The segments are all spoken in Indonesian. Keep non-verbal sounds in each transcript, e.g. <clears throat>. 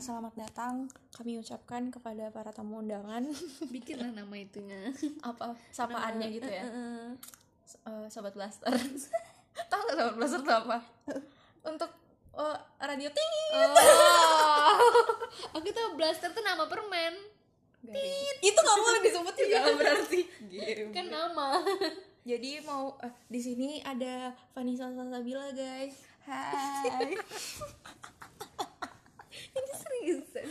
selamat datang. Kami ucapkan kepada para tamu undangan. <laughs> Bikinlah nama itunya. Apa? Sapaannya Nama- gitu ya? eh, eh. Eh, sobat blaster. <laughs> Tahu nggak sobat blaster itu apa? Untuk oh, radio tinggi. Oh. <laughs> Aku tahu blaster tuh nama permen. Itu nggak boleh disebut juga berarti. Kan nama. Jadi mau eh, di sini ada Vanessa Salsabila guys. Hai ini seriusan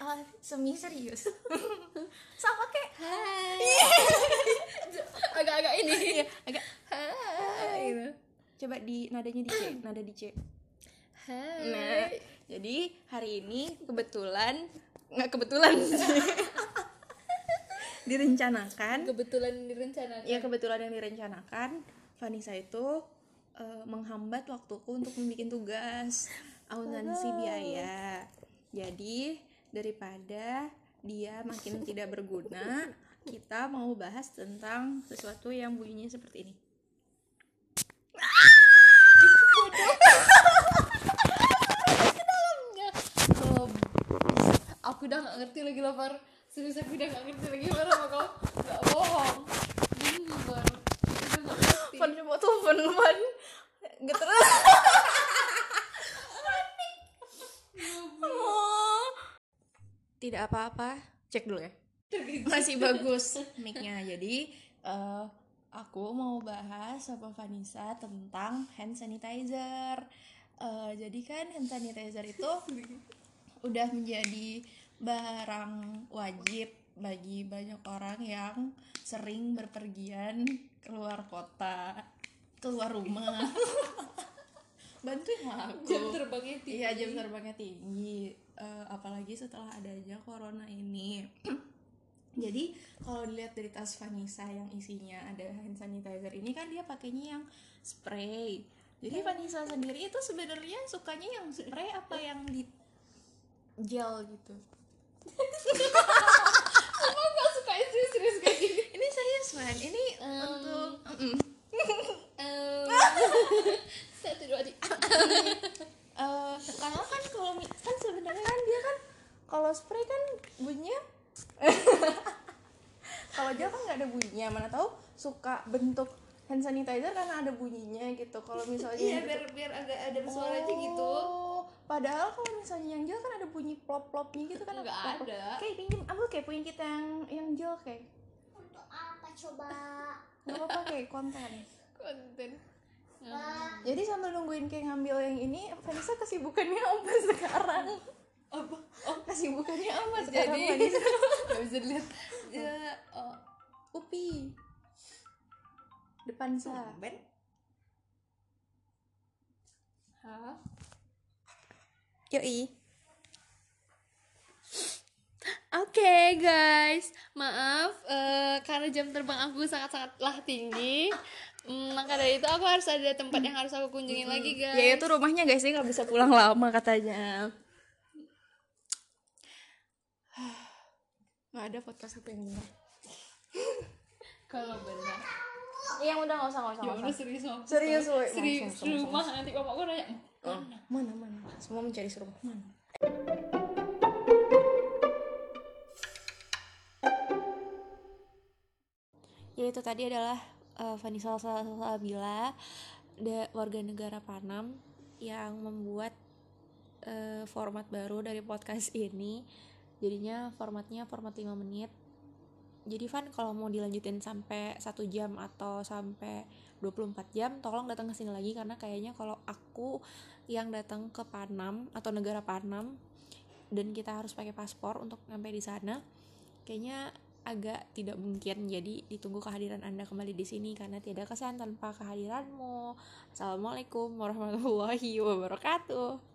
Ah, semi serius. <laughs> Sama kayak hai. <laughs> Agak-agak ini. Iya, agak hai. Gitu. coba di nadanya di C <clears throat> nada di C. Hai. Nah, jadi hari ini kebetulan nggak kebetulan sih. <laughs> direncanakan. Kebetulan direncanakan. Ya kebetulan yang direncanakan. Vanessa itu eh, menghambat waktuku untuk membuat tugas. Akuntansi biaya. Jadi daripada dia makin <laughs> tidak berguna kita mau bahas tentang sesuatu yang bunyinya seperti ini. Aku udah gak ngerti lagi lah Far serius aku udah gak ngerti lagi Far sama kau gak bohong ini Far udah gak ngerti Fun coba tuh fun fun gitu Oh. Tidak apa-apa. Cek dulu ya. <laughs> Masih bagus. Mic-nya. Jadi eh, aku mau bahas sama Vanessa tentang hand sanitizer. Eh, jadi kan hand sanitizer itu <laughs> udah menjadi barang wajib bagi banyak orang yang sering berpergian keluar kota keluar rumah. <laughs> Bantuin aku. Jam terbangnya tinggi Iya jam terbangnya tinggi Eh, apalagi setelah adanya corona ini. <clears throat> Jadi kalau dilihat dari tas Vanessa yang isinya ada hand sanitizer ini kan dia pakainya yang spray. Jadi Vanessa sendiri itu sebenarnya sukanya yang spray apa yang di gel gitu <laughs> Kamu gak suka yang serius-serius kayak gini ini serius man ini Em. untuk Mm-mm. Em, satu dua tiga Eh, karena kan kalau mi- kan sebenarnya kan dia kan kalau spray kan bunyinya <laughs> kalau gel kan nggak ada bunyinya mana tahu suka bentuk hand sanitizer karena ada bunyinya gitu. Kalau misalnya iya biar biar agak ada suara aja gitu. Oh, padahal kalau misalnya yang gel kan ada bunyi plop plopnya gitu kan. Nggak ada. kayak pinjem ambil kayak punya kita yang yang gel kayak. Untuk apa coba? nggak apa-apa kayak konten. Konten. Wah, jadi sambil nungguin kayak ngambil yang ini Vanessa kesibukannya apa sekarang apa? Oh. Kesibukannya apa sekarang jadi <laughs> nggak bisa dilihat. Ya oh, Upi. Depan sa ben Hah? yoi. Oke guys, maaf eh, karena jam terbang aku sangat-sangatlah tinggi. Mm, maka dari itu aku harus ada tempat yang harus aku kunjungin lagi guys. ya itu rumahnya guys sih nggak bisa pulang lama katanya nggak ada podcast aku yang benar. Kalau benar. yang udah nggak usah nggak usah Ya udah serius Om. Serius, woy. Serius Langsung, langsung, rumah. nanti bapakku nanya. Oh, mana? Mana semua mencari rumah mana? Ya itu tadi adalah uh, Vanessa Salsabila warga negara Panam yang membuat uh, format baru dari podcast ini jadinya formatnya format 5 menit. Jadi Van kalau mau dilanjutin sampai satu jam atau sampai 24 jam tolong datang ke sini lagi karena kayaknya kalau aku yang datang ke Panam atau negara Panam dan kita harus pakai paspor untuk sampai di sana kayaknya agak tidak mungkin. Jadi ditunggu kehadiran anda kembali di sini karena tidak kesan tanpa kehadiranmu. Assalamualaikum warahmatullahi wabarakatuh